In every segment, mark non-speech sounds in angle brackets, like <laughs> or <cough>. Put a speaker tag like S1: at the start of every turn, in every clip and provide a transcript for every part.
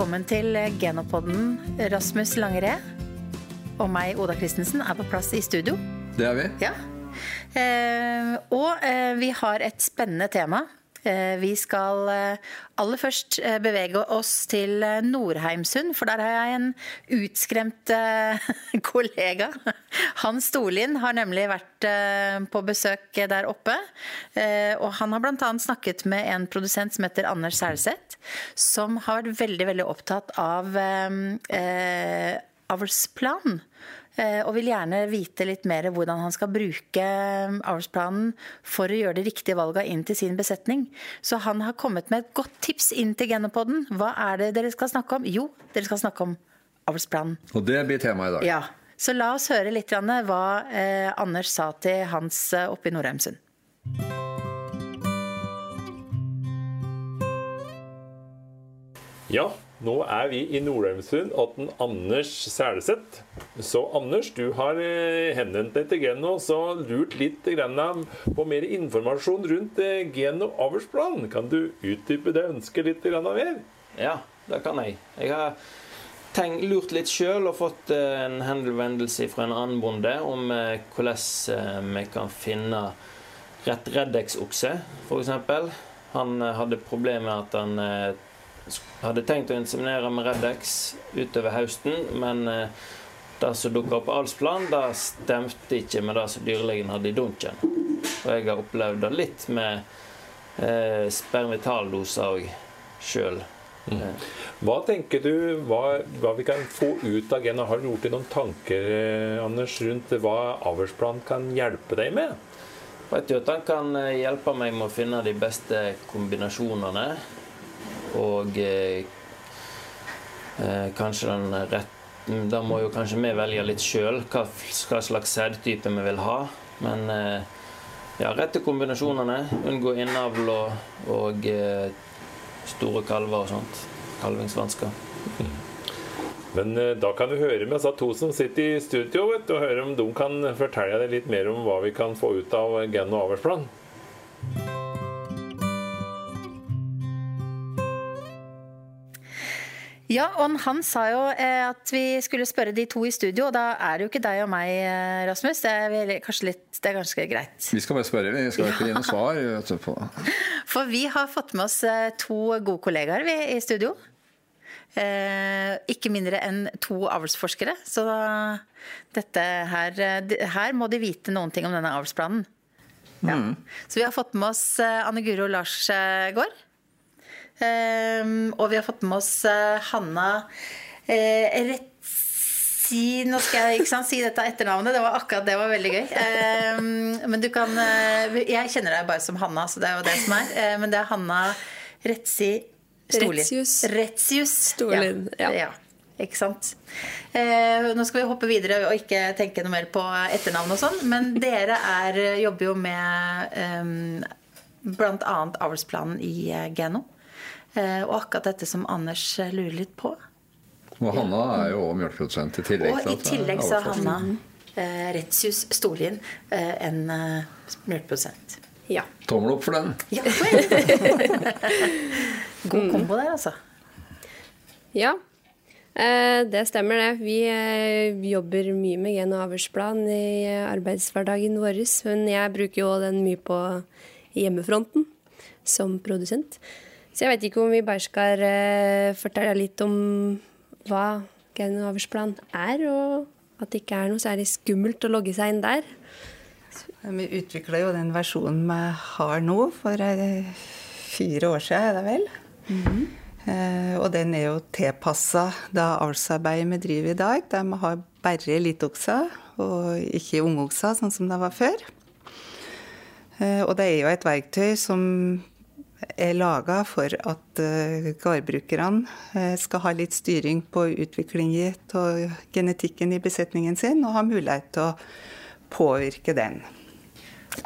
S1: Velkommen til Genopodden. Rasmus Langered og meg, Oda Christensen, er på plass i studio.
S2: Det er vi.
S1: Ja. Eh, og eh, vi har et spennende tema. Eh, vi skal eh, aller først eh, bevege oss til Norheimsund, for der har jeg en utskremt <laughs> kollega. Hans Storlien har nemlig vært på besøk der oppe. Og han har bl.a. snakket med en produsent som heter Anders Sælseth, som har vært veldig, veldig opptatt av avlsplan. Eh, Og vil gjerne vite litt mer hvordan han skal bruke eh, avlsplanen for å gjøre de riktige valga inn til sin besetning. Så han har kommet med et godt tips inn til Genopodden. Hva er det dere skal snakke om? Jo, dere skal snakke om avlsplanen.
S2: Og det blir temaet i dag.
S1: Ja. Så la oss høre litt hva eh, Anders sa til Hans eh, oppe i Nordheimsund.
S3: Ja, nå er vi i Nordheimsund og den Anders Sælseth. Så Anders, du har eh, henvendt deg til Geno og lurt litt på mer informasjon rundt eh, Geno avlsplan. Kan du utdype det ønsket litt mer?
S4: Ja, det kan jeg. Jeg har tenkt, lurt litt sjøl og fått eh, en henvendelse fra en annen bonde om hvordan vi kan finne rett Reddex-okse, f.eks. Han hadde problemer med at han hadde tenkt å inseminere med Reddex utover høsten, men eh, det som dukka opp på Alsplan, det stemte ikke med det som dyrlegen hadde i dunken. Og jeg har opplevd det litt med eh, spermitaldoser òg sjøl.
S3: Hva tenker du hva, hva vi kan få ut av genet? Har du gjort deg noen tanker eh, Anders, rundt hva avlsplan kan hjelpe deg med?
S4: Vet jo at han kan eh, hjelpe meg med å finne de beste kombinasjonene. Og eh, eh, kanskje den rett Da må jo kanskje vi velge litt sjøl hva, hva slags sædtype vi vil ha. Men eh, ja, rette kombinasjonene. Unngå innavl og, og eh, store kalver og sånt. Kalvingsvansker.
S3: Men eh, da kan du høre med disse to som sitter i studio, vet og høre om de kan fortelle deg litt mer om hva vi kan få ut av Geno avlsplan.
S1: Ja, og han sa jo eh, at vi skulle spørre de to i studio, og da er det jo ikke deg og meg, eh, Rasmus. Det er vel kanskje litt, det er ganske greit.
S2: Vi skal bare spørre, vi skal <laughs> ikke gi noe svar.
S1: For vi har fått med oss eh, to gode kollegaer vi, i studio. Eh, ikke mindre enn to avlsforskere. Så dette her, her må de vite noen ting om denne avlsplanen. Ja. Så vi har fått med oss Anne Guro Larsgaard. Eh, og vi har fått med oss eh, Hanna rett Retsi Nå skal jeg ikke sant, si dette etternavnet. Det var akkurat det var veldig gøy. Um, men du kan eh, Jeg kjenner deg bare som Hanna, så det er jo det som er. Eh, men det er Hanna Retsi Storlien.
S5: Retsius.
S1: Retsius.
S5: Storlien, ja.
S1: ja. Ikke sant. Uh, nå skal vi hoppe videre og ikke tenke noe mer på etternavn og sånn. Men <laughs> dere er, jobber jo med um, bl.a. avlsplanen i eh, Geno. Eh, og akkurat dette som Anders eh, lurer litt på.
S2: Og Hanna er jo òg melkeprodusent i tillegg.
S1: Og i tillegg så er. Hanna eh, Retsius Storlien eh, en eh, melkeprodusent.
S5: Ja.
S2: Tommel opp for den. <laughs>
S1: Ja. <laughs> God kombo der, altså.
S5: ja. Eh, det stemmer, det. Vi eh, jobber mye med gen- og avlsplan i arbeidshverdagen vår. Men jeg bruker jo den mye på hjemmefronten som produsent. Så jeg vet ikke om vi bare skal eh, fortelle litt om hva gen- og er, og at det ikke er noe særlig skummelt å logge seg inn der.
S6: Vi utvikla jo den versjonen vi har nå, for eh, fire år siden, er det vel. Eh, og den er jo tilpassa det avlsarbeidet vi driver i dag, der vi har bare eliteokser og ikke ungokser, sånn som det var før. Eh, og det er jo et verktøy som er laga for at uh, gårdbrukerne eh, skal ha litt styring på utviklingen av genetikken i besetningen sin, og ha mulighet til å påvirke den.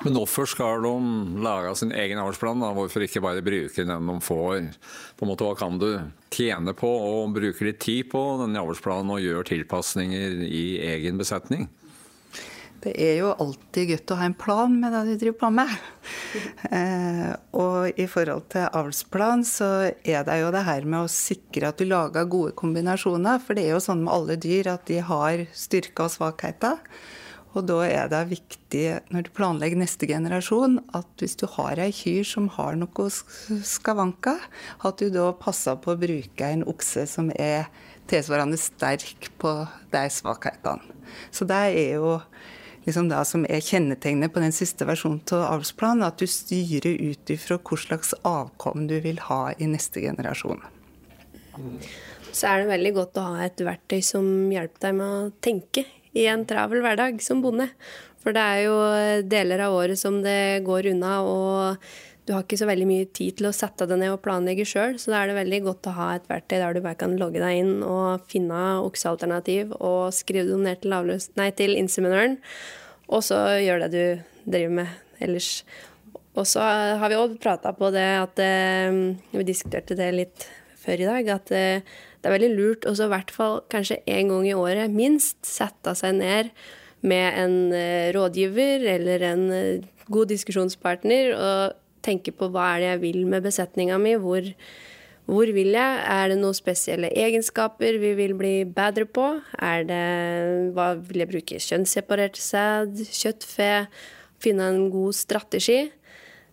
S2: Men hvorfor skal de lage sin egen avlsplan? Hvorfor ikke bare bruke den de får? På en måte, Hva kan du tjene på å bruke litt tid på denne avlsplanen og gjøre tilpasninger i egen besetning?
S6: Det er jo alltid godt å ha en plan med det du driver på med. <laughs> Eh, og i forhold til avlsplan så er det jo det her med å sikre at du lager gode kombinasjoner. For det er jo sånn med alle dyr at de har styrker og svakheter. Og da er det viktig når du planlegger neste generasjon, at hvis du har ei kyr som har noe skavanker, at du da passer på å bruke en okse som er tilsvarende sterk på de svakhetene. Så det er jo liksom det som er kjennetegnet på den siste versjonen av avlsplanen, at du styrer ut ifra hva slags avkom du vil ha i neste generasjon.
S5: Så er det veldig godt å ha et verktøy som hjelper deg med å tenke i en travel hverdag som bonde. For det er jo deler av året som det går unna, og du har ikke så veldig mye tid til å sette deg ned og planlegge sjøl. Så da er det veldig godt å ha et verktøy der du bare kan logge deg inn og finne oksealternativ og skrive dem ned til, avløs, til inseminøren, og så gjør det du driver med ellers. Og så har vi òg prata på det at eh, Vi diskuterte det litt før i dag. At eh, det er veldig lurt å i hvert fall kanskje én gang i året minst sette seg ned med en eh, rådgiver eller en god diskusjonspartner og tenke på hva er det jeg vil med besetninga mi. Hvor, hvor, vil jeg? Er det noen spesielle egenskaper vi vil bli bedre på? Er det, hva Vil jeg bruke kjønnsseparert sæd, kjøttfe? Finne en god strategi.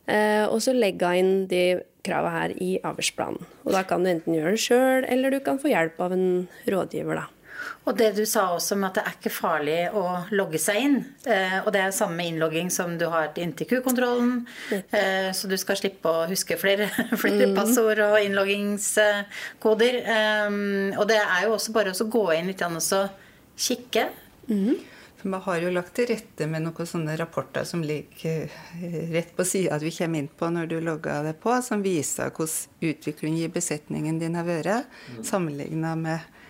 S5: Eh, og så legge inn de krava her i avlsplanen. Og da kan du enten gjøre det sjøl, eller du kan få hjelp av en rådgiver, da.
S1: Og det du sa også om at det er ikke farlig å logge seg inn. Eh, og det er samme innlogging som du har inn til kukontrollen. Eh, så du skal slippe å huske flere, <laughs> flere mm. passord og innloggingskoder. Eh, og det er jo også bare å gå inn litt og kikke.
S6: Mm. Vi har jo lagt til rette med noen sånne rapporter som ligger rett på sida du kommer inn på når du logger det på, som viser hvordan utviklingen i besetningen din har vært, mm. sammenligna med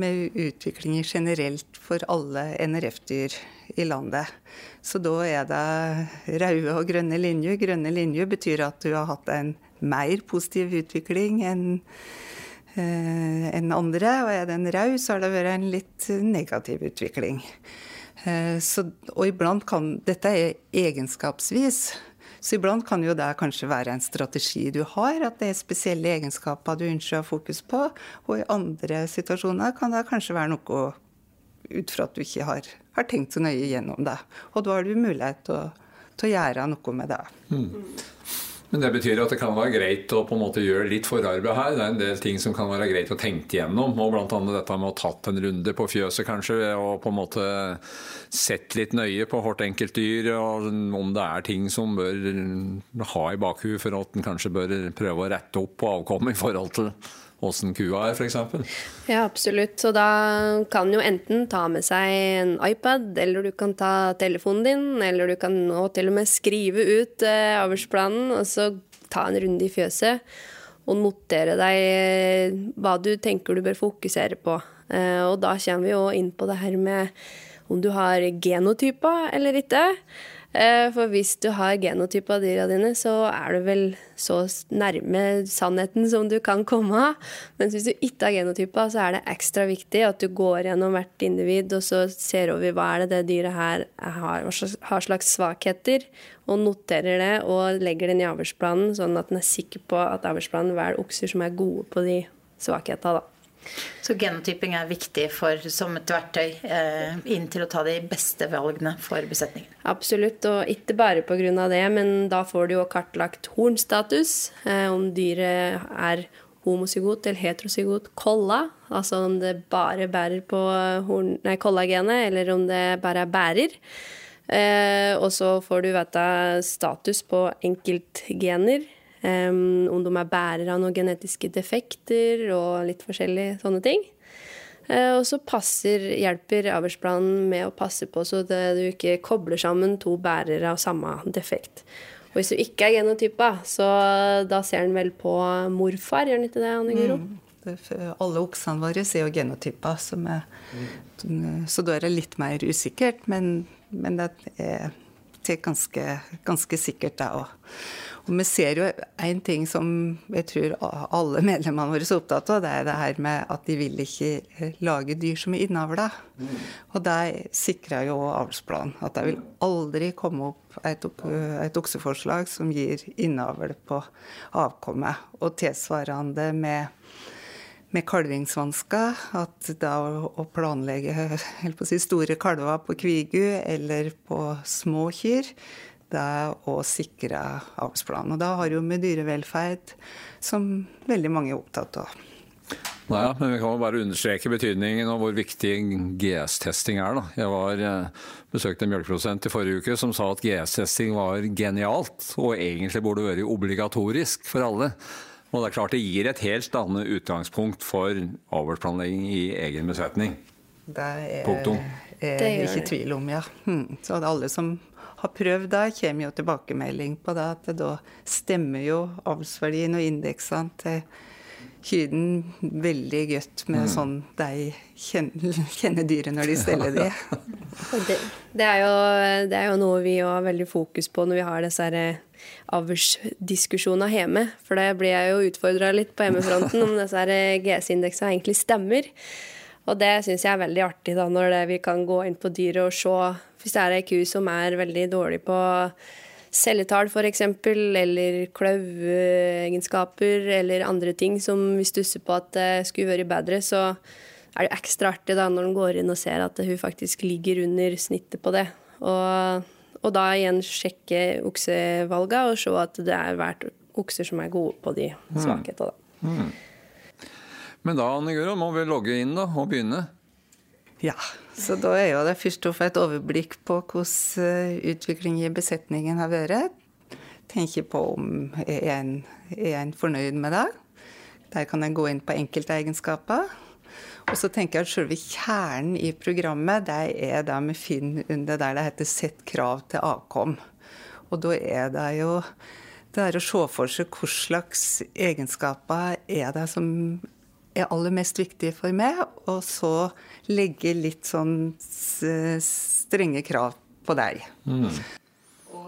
S6: med utviklinger generelt for alle NRF-dyr i landet. Så da er det røde og grønne linjer. Grønne linjer betyr at du har hatt en mer positiv utvikling enn eh, enn andre. Og er den rød, så har det vært en litt negativ utvikling. Eh, så, og iblant kan Dette er egenskapsvis. Så iblant kan jo det kanskje være en strategi du har, at det er spesielle egenskaper du ønsker å ha fokus på. Og i andre situasjoner kan det kanskje være noe ut fra at du ikke har, har tenkt så nøye gjennom det. Og da har du mulighet til å, til å gjøre noe med det. Mm.
S2: Men det betyr at det kan være greit å på en måte gjøre litt forarbeid her. Det er en del ting som kan være greit å tenke gjennom. Og bl.a. dette med å ha tatt en runde på fjøset, kanskje. Og på en måte sett litt nøye på hvert enkelt dyr. Og om det er ting som bør ha i bakhuet for at en kanskje bør prøve å rette opp på avkommet i forhold til åssen kua er, f.eks.
S5: Ja, absolutt. Så da kan jo enten ta med seg en iPad, eller du kan ta telefonen din, eller du kan nå til og med skrive ut eh, avlsplanen, og så ta en runde i fjøset. Og notere deg eh, hva du tenker du bør fokusere på. Eh, og da kommer vi jo inn på det her med om du har genotyper eller ikke. Eh, for hvis du har genotyp av dyra dine, så er du vel så nærme sannheten som du kan komme. Mens hvis du ikke har genotypa, så er det ekstra viktig at du går gjennom hvert individ og så ser over hva er det det dyret her har, har slags svakheter, og noterer det og legger den i avlsplanen, sånn at en er sikker på at avlsplanen velger okser som er gode på de svakhetene.
S1: Så genotyping er viktig for, som et verktøy eh, inn til å ta de beste valgene for besetningen?
S5: Absolutt, og ikke bare pga. det, men da får du jo kartlagt hornstatus. Eh, om dyret er homozygot eller heterozygot kolla, altså om det bare bærer på horn, nei, kollagenet, eller om det bare er bærer. Eh, og så får du vite status på enkeltgener Um, om de er bærere av noen genetiske defekter og litt forskjellige sånne ting. Uh, og så hjelper avlsplanen med å passe på så du ikke kobler sammen to bærere av samme defekt. Og hvis du ikke er genotypa, så da ser en vel på morfar, gjør en ikke det, Anne Guro? Mm.
S6: alle oksene våre er jo genotypa, er, mm. så da er det litt mer usikkert. Men, men det er ganske, ganske sikkert, det òg. Og vi ser jo en ting som jeg tror alle medlemmene våre er opptatt av, det er det her med at de vil ikke eh, lage dyr som er innavla. Og det sikrer jo avlsplanen. At det vil aldri komme opp et, et okseforslag som gir innavl på avkommet. Og tilsvarende med med kalvingsvansker. At da å planlegge på si, store kalver på kvigu eller på små kyr, er å sikre avlsplanen. Og da har jo med dyrevelferd, som veldig mange er opptatt av.
S2: Naja, men Vi kan jo bare understreke betydningen og hvor viktig GS-testing er. Da. Jeg var, eh, besøkte en melkeprodusent i forrige uke som sa at GS-testing var genialt, og egentlig burde være obligatorisk for alle. Og det er klart det gir et helt annet utgangspunkt for avlsplanlegging i egen besetning.
S6: Det er, Punktum. er det ikke tvil om, ja. Hmm. Så alle som har prøvd da, kommer jo tilbakemelding på det. At det da stemmer jo avlsverdien og indeksene til kyrne veldig godt med mm. sånn de kjenner, kjenner dyret når de steller det. <laughs>
S5: det, det, er jo, det, er jo, noe vi har veldig fokus på når vi har disse avlsdiskusjonene hjemme. For det blir jeg jo utfordra litt på hjemmefronten om disse GS-indeksene egentlig stemmer. Og det syns jeg er veldig artig, da, når det, vi kan gå inn på dyret og se Hvis det er ei ku som er veldig dårlig på celletall f.eks., eller kløveegenskaper eller andre ting som vi stusser på at det skulle vært bedre, så er det ekstra artig da når en går inn og ser at hun faktisk ligger under snittet på det. Og, og da igjen sjekke oksevalga og se at det er hvert okser som er gode på de mm. svakhetene. Mm.
S2: Men da Anne Guro, må vi logge inn da, og begynne?
S6: Ja, så da er jo det først å få et overblikk på hvordan eh, utviklingen i besetningen har vært. Tenke på om er en er en fornøyd med det. Der kan en gå inn på enkeltegenskaper. Og så tenker jeg at selve kjernen i programmet det er det vi finner under der det heter 'sett krav til avkom'. Og da er det jo det er å se for seg hva slags egenskaper er det som er aller mest viktig for meg, og så legge litt sånn strenge krav på deg. Mm.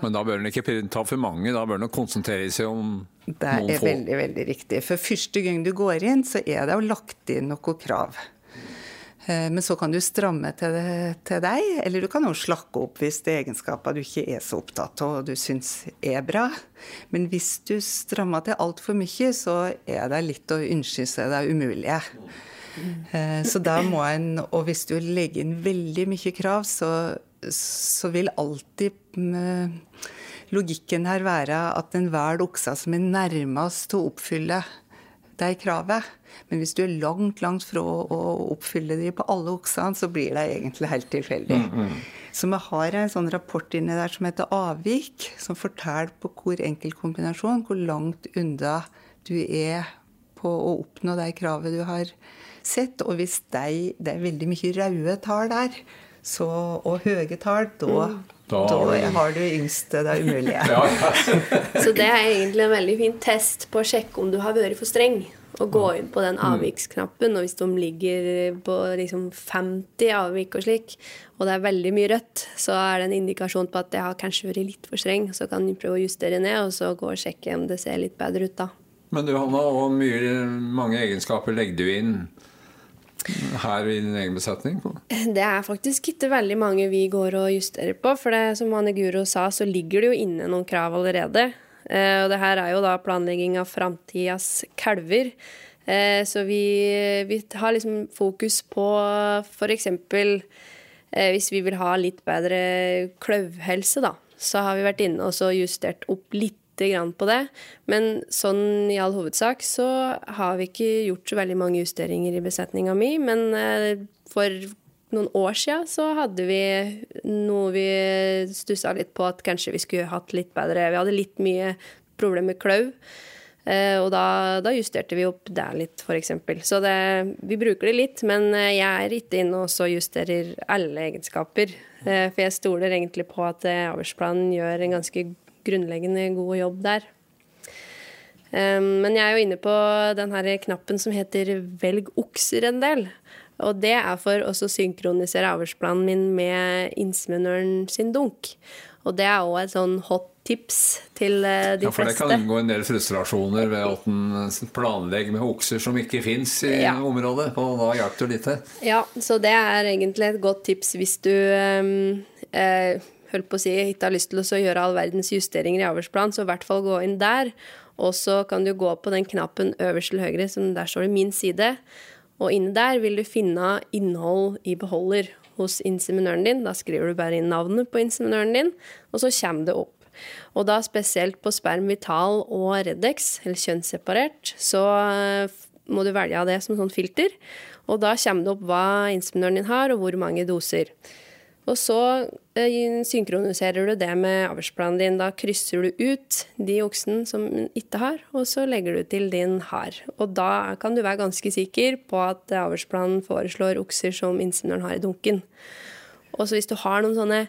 S2: Men da bør en ikke ta for mange, da bør en konsentrere seg om noen
S6: få? Det er veldig, veldig riktig. For første gang du går inn, så er det jo lagt inn noen krav. Eh, men så kan du stramme til, til deg, eller du kan jo slakke opp hvis det er egenskaper du ikke er så opptatt av og du syns er bra. Men hvis du strammer til altfor mye, så er det litt å unnskylde seg det umulige. Eh, så da må en, og hvis du legger inn veldig mye krav, så, så vil alltid mm, logikken her være at en velger oksa som er nærmest til å oppfylle det kravet. Men hvis du er langt, langt fra å oppfylle de på alle oksene, så blir det egentlig helt tilfeldig. Mm, mm. Så vi har en sånn rapport inni der som heter Avvik, som forteller på hvor enkel kombinasjon, hvor langt unna du er på å oppnå det kravet du har sett. Og hvis de, det er veldig mye røde tall der, så, og høye tall, da mm. Da, da har du yngste det umulige. <laughs> ja,
S5: så det er egentlig en veldig fin test på å sjekke om du har vært for streng. Og gå inn på den mm. avviksknappen, og hvis de ligger på liksom 50 avvik og slik, og det er veldig mye rødt, så er det en indikasjon på at det har kanskje vært litt for streng. Så kan du prøve å justere ned, og så gå og sjekke om det ser litt bedre ut da.
S2: Men du Hanna, hvor mange egenskaper legger du inn her i din egen besetning?
S5: Det er faktisk ikke veldig mange vi går og justerer på. For det, som Anne Guro sa, så ligger det jo inne noen krav allerede. Eh, og det her er jo da planlegging av framtidas kalver. Eh, så vi, vi har liksom fokus på f.eks. Eh, hvis vi vil ha litt bedre kløvhelse, da, så har vi vært inne og justert opp litt på det. Men sånn i all hovedsak så har vi ikke gjort så veldig mange justeringer i besetninga mi. Men for noen år siden så hadde vi noe vi stussa litt på at kanskje vi skulle hatt litt bedre Vi hadde litt mye problemer med klauv. Eh, og da, da, justerte vi opp der litt, f.eks. Så det, vi bruker det litt, men eh, jeg er ikke inne og justerer alle egenskaper. For jeg stoler egentlig på at avlsplanen gjør en ganske grunnleggende god jobb der. Men jeg er jo inne på den her knappen som heter 'velg okser en del'. Og det er for å synkronisere avlsplanen min med inseminøren sin dunk. Og det er òg et sånn hot tips til eh, de fleste.
S2: Ja, For det kan unngå en del frustrasjoner ved at en planlegger med okser som ikke fins i ja. området. Og da hjelper det litt.
S5: Ja, så det er egentlig et godt tips hvis du øh, holdt på å si, ikke har lyst til å gjøre all verdens justeringer i avlsplan, så i hvert fall gå inn der. Og så kan du gå på den knappen øverst til høyre, som der står det 'min side'. Og inni der vil du finne innhold i beholder hos inseminøren din. Da skriver du bare inn navnet på inseminøren din, og så kommer det opp. Og da spesielt på sperm vital og Redex, eller kjønnsseparert, så eh, må du velge av det som sånn filter. Og da kommer det opp hva inseminøren din har, og hvor mange doser. Og så eh, synkroniserer du det med avlsplanen din. Da krysser du ut de oksene som ikke har, og så legger du til din har. Og da kan du være ganske sikker på at avlsplanen foreslår okser som inseminøren har i dunken. Og så hvis du har noen sånne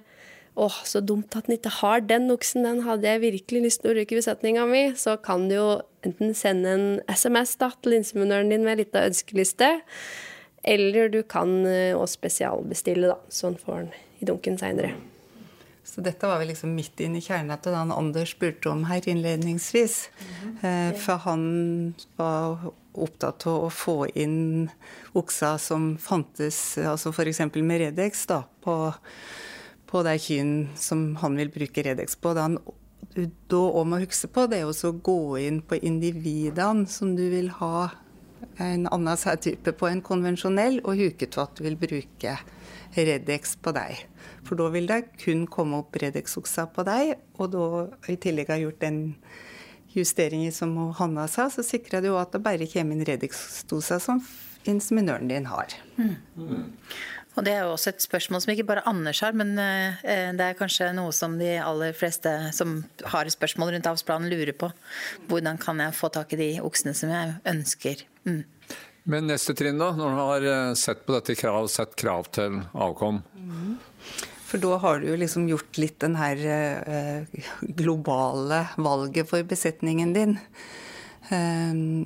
S5: åh, så dumt at den ikke har den oksen, den hadde jeg virkelig lyst til å bruke i besetninga mi, så kan du jo enten sende en SMS da, til inseminøren din med ei lita ønskeliste. Eller du kan òg eh, spesialbestille, da. han får den i dunken seinere.
S6: Så dette var vel liksom midt inn i kjernen av det Anders spurte om her innledningsvis. Mm -hmm. For han var opptatt av å få inn oksa som fantes, altså f.eks. med Redex, da, på, på de kyn som han vil bruke Redex på. Det han da òg må huske på, det er å gå inn på individene som du vil ha en annen særtype på en konvensjonell, og huketvatt vil bruke Redex på deg. For da vil det kun komme opp Redex-oksa på deg, og da i tillegg har gjort den justeringen som Hanna sa, så sikrer det jo at det bare kommer inn Redex-dosa som inseminøren din har. Mm.
S1: Og Det er jo også et spørsmål som ikke bare Anders har, men eh, det er kanskje noe som de aller fleste som har spørsmål rundt avlsplanen, lurer på. Hvordan kan jeg få tak i de oksene som jeg ønsker? Mm.
S2: Men neste trinn, da? Når du har eh, sett på dette krav, sett krav til avkom? Mm.
S6: For da har du jo liksom gjort litt den her eh, globale valget for besetningen din. Um,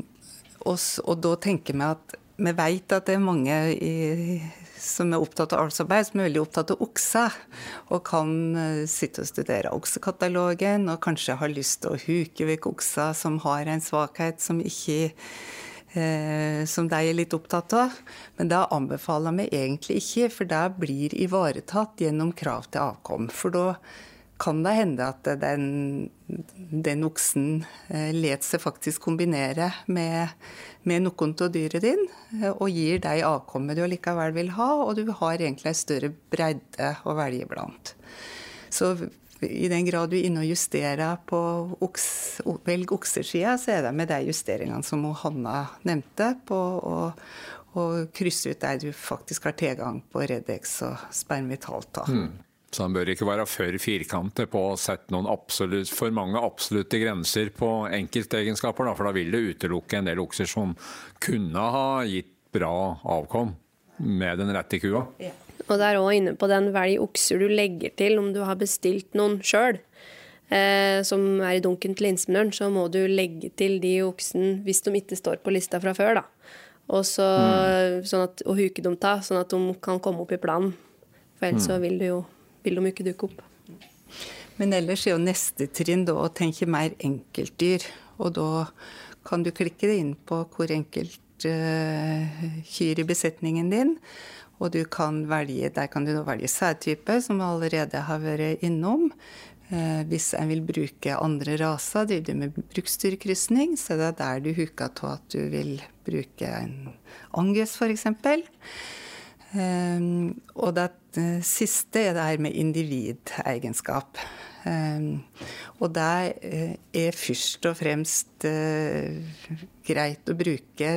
S6: og, og, da tenker vi at vi vet at det er mange i som er opptatt av avlsarbeid, som er veldig opptatt av okser. Og kan eh, sitte og studere oksekatalogen og kanskje har lyst til å huke vekk okser som har en svakhet som ikke eh, som de er litt opptatt av. Men det anbefaler vi egentlig ikke, for det blir ivaretatt gjennom krav til avkom. For da kan det hende at den, den oksen let seg faktisk kombinere med, med noen av dyret din, eh, og gir deg avkommet du likevel vil ha, og du har egentlig en større bredde å velge blant. Så i den grad du er inne og justerer på oks, velg oksesida, så er det med de justeringene som Hanna nevnte, på å, å krysse ut der du faktisk har tilgang på Redex og spermvitalt. Mm.
S2: Så han bør ikke være for firkantet på å sette noen absolutt, for mange absolutte grenser på enkeltegenskaper, da, for da vil det utelukke en del okser som kunne ha gitt bra avkom med den rette kua. Ja.
S5: Og det er òg inne på den velg okser du legger til om du har bestilt noen sjøl. Eh, som er i dunken til inseminøren, så må du legge til de oksene hvis de ikke står på lista fra før. da. Og, så, mm. sånn at, og huke dem ta, sånn at de kan komme opp i planen. For ellers mm. så vil du jo vil de ikke dukke opp.
S6: Men ellers er jo neste trinn da å tenke mer enkeltdyr. Og da kan du klikke det inn på hvor enkelt uh, kyr i besetningen din. Og du kan velge, der kan du da velge sædtype, som vi allerede har vært innom. Eh, hvis en vil bruke andre raser, driver du med bruksdyrkrysning, så er det er der du huker av at du vil bruke en angus, f.eks. Um, og det eh, siste er det her med individegenskap. Um, og det uh, er først og fremst uh, greit å bruke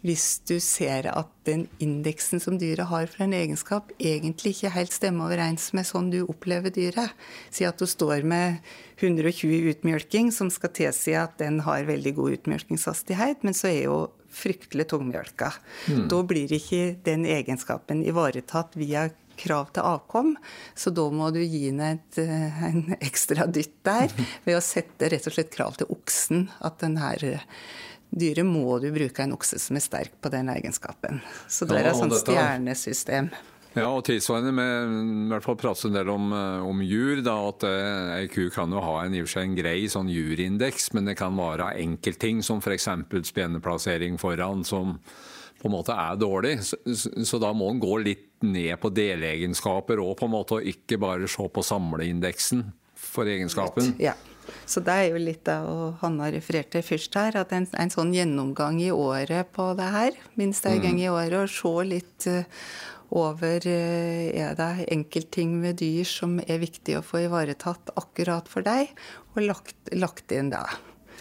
S6: hvis du ser at den indeksen som dyret har for en egenskap, egentlig ikke helt stemmer overens med sånn du opplever dyret. Si at du står med 120 utmjølking, som skal tilsi at den har veldig god utmjølkingshastighet, men så er jo fryktelig tungmjølka. Mm. Da blir ikke den egenskapen ivaretatt via krav til avkom, så da må du gi henne eh, en ekstra dytt der <laughs> ved å sette rett og slett krav til oksen. At den her eh, dyret må du bruke en okse som er sterk på den egenskapen. Så det er et sånt stjernesystem.
S2: Ja, og tilsvarende med i hvert fall prates en del om, eh, om jur. da, At eh, ei ku kan jo ha en, i og for seg en grei sånn jurindeks, men det kan være enkeltting som f.eks. spenneplassering foran, som på en måte er dårlig. Så, så da må en gå litt ned på delegenskaper måte, og ikke bare se på samleindeksen for egenskapen.
S6: Ja. Så det er jo litt av og Hanna refererte først her, at en, en sånn gjennomgang i året på det her, minst en gang i året, og se litt uh, over uh, er det enkeltting med dyr som er viktig å få ivaretatt akkurat for deg, og lagt, lagt inn det.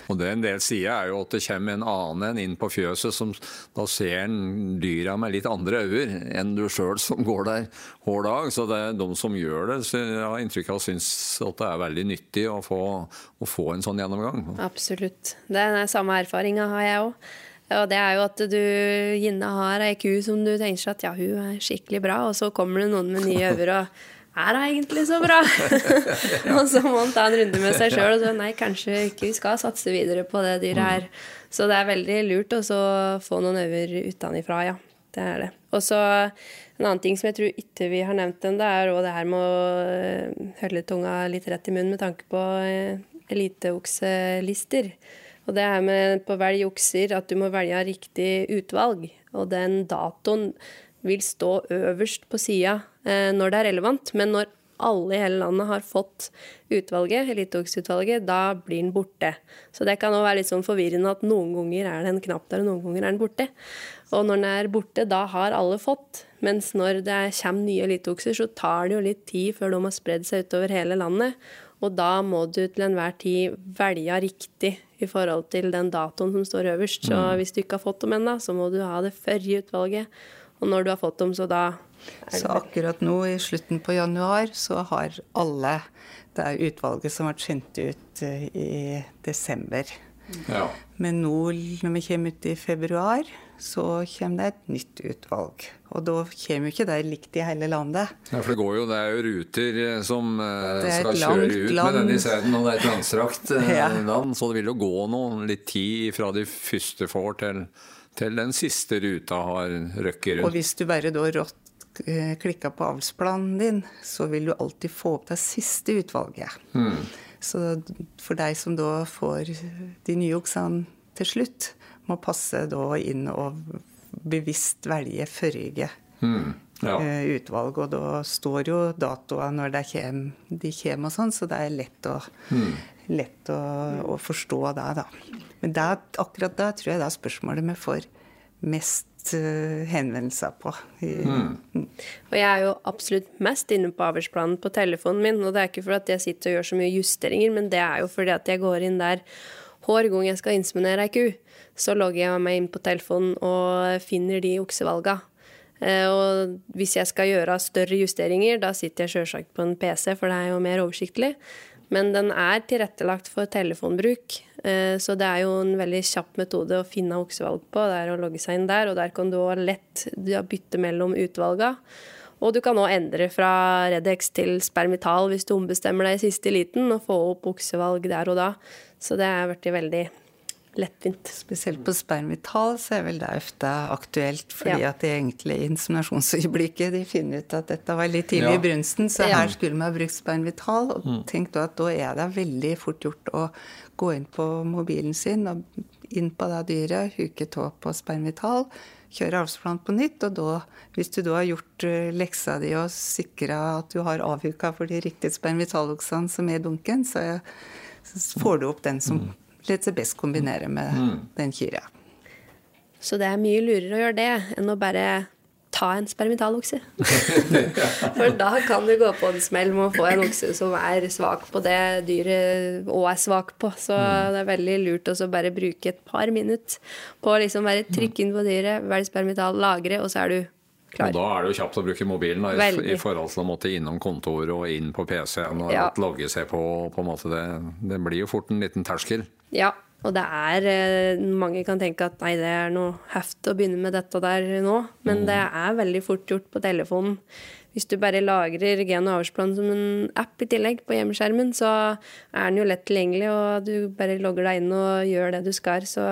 S2: Og det en del sier, er jo at det kommer en annen inn på fjøset som da ser en dyra med litt andre øyne enn du sjøl som går der hver dag. Så det er de som gjør det, så jeg har inntrykk av syns at det er veldig nyttig å få, å få en sånn gjennomgang.
S5: Absolutt. Den samme erfaringa har jeg òg. Og det er jo at du gjerne har ei ku som du tenker at ja, hun er skikkelig bra, og så kommer det noen med nye øver og er det egentlig så bra? <laughs> <laughs> og så må han ta en runde med seg sjøl og så nei, kanskje ikke vi skal satse videre på det dyret her. Så det er veldig lurt å få noen øver utenifra, ja. Det er det. Og så en annen ting som jeg tror ikke vi har nevnt ennå, er det her med å holde tunga litt rett i munnen med tanke på eh, eliteokselister. Og det her med på velg okser at du må velge riktig utvalg. Og den datoen vil stå øverst på sida eh, når det er relevant. Men når alle i hele landet har fått utvalget, eliteoksutvalget, da blir den borte. Så det kan òg være litt sånn forvirrende at noen ganger er det en knapp der, og noen ganger er den borte. Og når den er borte, da har alle fått. Mens når det kommer nye eliteokser, så tar det jo litt tid før de har spredd seg utover hele landet. Og da må du til enhver tid velge riktig i forhold til den datoen som står øverst. Så mm. hvis du ikke har fått dem ennå, så må du ha det forrige utvalget. Og når du har fått dem, så da
S6: Så akkurat nå i slutten på januar så har alle det er utvalget som ble sendt ut eh, i desember. Ja. Men nå når vi kommer ut i februar, så kommer det et nytt utvalg. Og da kommer jo ikke det likt i hele landet.
S2: Ja, For det går jo, det er jo ruter eh, som eh, skal kjøre ut land. med denne isteden, og det er et langstrakt ja. land, så det vil jo gå noe litt tid fra de første får til til den siste ruta har røkket rundt.
S6: Og hvis du bare da rått klikka på avlsplanen din, så vil du alltid få opp det siste utvalget. Hmm. Så for deg som da får de nye oksene til slutt, må passe da inn og bevisst velge forrige mm. ja. Eh, utvalg. Og da står jo datoer når de kommer, de kommer og sånn, så det er lett å, mm. lett å, å forstå det, da. Men det, akkurat da tror jeg det er spørsmålet vi får mest uh, henvendelser på. Mm.
S5: Mm. Og jeg er jo absolutt mest inne på avlsplanen på telefonen min. Og det er ikke fordi jeg sitter og gjør så mye justeringer, men det er jo fordi at jeg går inn der hver gang jeg skal inseminere ei ku. Så logger jeg meg inn på telefonen og finner de oksevalga. Eh, og hvis jeg skal gjøre større justeringer, da sitter jeg sjølsagt på en PC, for det er jo mer oversiktlig. Men den er tilrettelagt for telefonbruk, eh, så det er jo en veldig kjapp metode å finne oksevalg på. Det er å logge seg inn der, og der kan du òg lett bytte mellom utvalga. Og du kan òg endre fra Redex til spermital hvis du ombestemmer deg i siste liten, og få opp oksevalg der og da. Så det er blitt veldig lettvint.
S6: Spesielt på spermital så er vel det ofte aktuelt, fordi ja. at det egentlig i inseminasjonsøyeblikket de finner ut at dette var litt tidlig ja. i brunsten, så ja. her skulle vi ha brukt spermital. Og mm. tenk da at da er det veldig fort gjort å gå inn på mobilen sin og inn på det dyret, huke tå på spermital, kjøre avlsplan på nytt, og da, hvis du da har gjort eh, leksa di og sikra at du har avhuka for de riktige spermitaloksene som er i dunken, så får du opp den som mm lar seg best kombinere med mm. den kyra.
S5: Så det er mye lurere å gjøre det enn å bare ta en spermitalokse. <laughs> For da kan du gå på en smell med å få en okse som er svak på det dyret òg er svak på. Så mm. det er veldig lurt å bare bruke et par minutter på å liksom bare trykke inn på dyret, velge spermital, lagre, og så er du Klar.
S2: Og da er det jo kjapt å bruke mobilen da, i, i, forhold til å måtte innom kontoret og inn på PC-en og ja. logge seg på. på en måte det, det, blir jo fort en liten terskel.
S5: Ja, og det er eh, Mange kan tenke at nei, det er noe heft å begynne med dette der nå, men mm. det er veldig fort gjort på telefonen. Hvis du bare lagrer gen- og avlsplanen som en app i tillegg på hjemmeskjermen, så er den jo lett tilgjengelig, og du bare logger deg inn og gjør det du skal. Så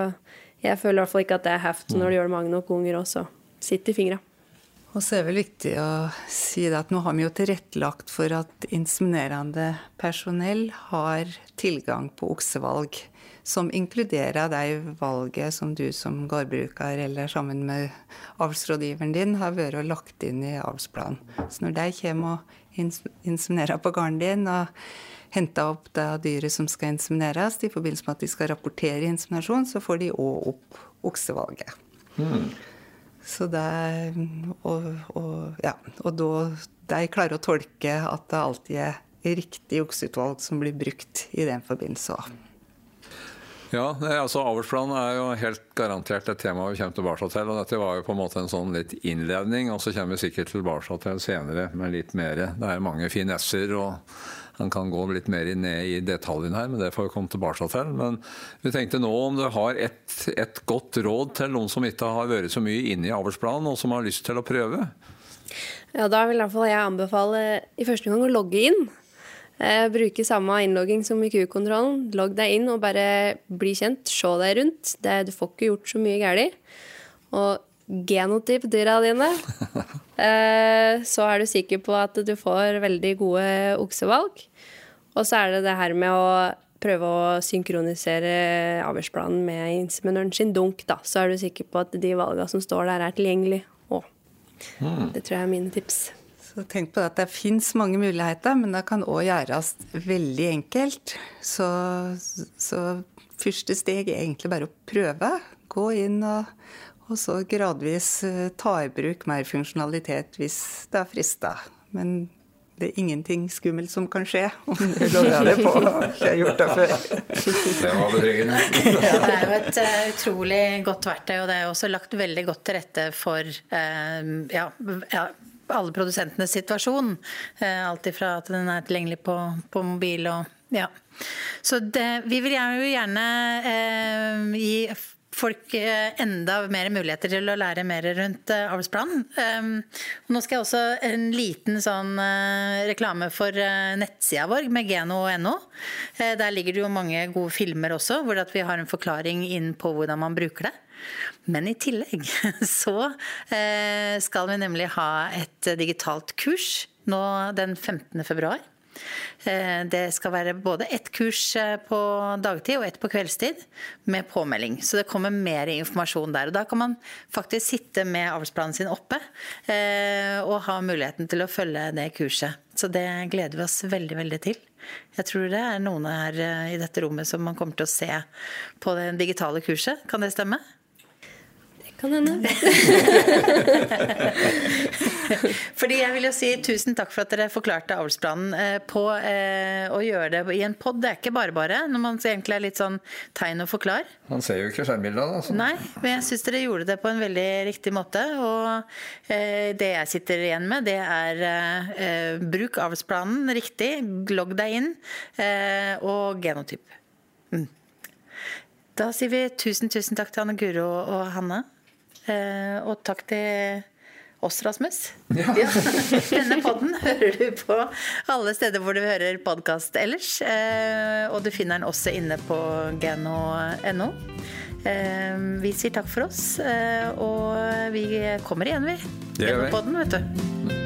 S5: jeg føler i hvert fall ikke at det er heft når du gjør det mange nok ganger også. Sitt i fingra.
S6: Og så er det vel viktig å si at nå har vi jo tilrettelagt for at inseminerende personell har tilgang på oksevalg. Som inkluderer de valget som du som gårdbruker eller sammen med avlsrådgiveren din har vært og lagt inn i avlsplanen. Så når de kommer og inseminerer på gården din og henter opp det dyret som skal insemineres, i forbindelse med at de skal rapportere inseminasjon, så får de òg opp oksevalget. Mm. Så det Og, og, ja, og da de klarer å tolke at det alltid er riktig okseutvalg som blir brukt i den forbindelse òg.
S2: Ja, altså Avlsplanen er jo helt garantert et tema vi kommer tilbake til. og Dette var jo på en måte en sånn litt innledning, og så kommer vi sikkert tilbake til senere med litt mer. Det er mange finesser og han kan gå litt mer ned i detaljene her, men det får vi komme tilbake til. Men vi tenkte nå om du har et, et godt råd til noen som ikke har vært så mye inne i avlsplanen, og som har lyst til å prøve?
S5: Ja, Da vil i hvert fall jeg anbefale i første gang å logge inn. Eh, bruke samme innlogging som i Q-kontrollen. Logg deg inn og bare bli kjent. Se deg rundt. Det, du får ikke gjort så mye galt. Og genotyp dyra dine. <laughs> Eh, så er du sikker på at du får veldig gode oksevalg. Og så er det det her med å prøve å synkronisere avlsplanen med inseminøren sin dunk. da, Så er du sikker på at de valgene som står der, er tilgjengelige òg. Mm. Det tror jeg er mine tips.
S6: Så tenk på at Det fins mange muligheter, men det kan òg gjøres veldig enkelt. Så, så første steg er egentlig bare å prøve. Gå inn og, og så gradvis eh, ta i bruk mer funksjonalitet hvis det er frista. Men det er ingenting skummelt som kan skje om du <laughs> lover det på. Jeg har gjort det før. <laughs>
S2: Det var betryggende.
S1: Ja, det er jo et uh, utrolig godt verktøy, og det er også lagt veldig godt til rette for uh, ja, ja, alle produsentenes situasjon. Uh, alt ifra at den er tilgjengelig på, på mobil og ja. Så det, vi vil jo gjerne gi folk eh, enda mer muligheter til å lære mer rundt eh, avlsplanen. Ehm, nå skal jeg også en liten sånn eh, reklame for nettsida vår med geno.no. Der ligger det jo mange gode filmer også, hvor vi har en forklaring inn på hvordan man bruker det. Men i tillegg <laughs> så skal vi nemlig ha et digitalt kurs nå den 15. februar. Eh, det skal være både ett kurs eh, på dagtid og ett på kveldstid med påmelding. Så det kommer mer informasjon der. og Da kan man faktisk sitte med avlsplanen sin oppe eh, og ha muligheten til å følge det kurset. Så det gleder vi oss veldig, veldig til. Jeg tror det er noen her i dette rommet som man kommer til å se på det digitale kurset. Kan det stemme?
S5: Kan hende. <laughs>
S1: Fordi jeg vil jo si tusen takk for at dere forklarte avlsplanen eh, på eh, å gjøre det i en pod. Det er ikke bare bare, når man egentlig er litt sånn tegn og forklar.
S2: Man ser jo ikke skjermbildet da. Altså.
S1: Nei, men jeg syns dere gjorde det på en veldig riktig måte. Og eh, det jeg sitter igjen med, det er eh, bruk avlsplanen riktig, logg deg inn, eh, og genotyp. Mm. Da sier vi tusen, tusen takk til Anne Guro og Hanne. Eh, og takk til oss, Rasmus. Ja. <laughs> ja. Denne podden hører du på alle steder hvor du hører podkast ellers. Eh, og du finner den også inne på geno.no. Eh, vi sier takk for oss, og vi kommer igjen, vi. Gjennom. Podden, vet du.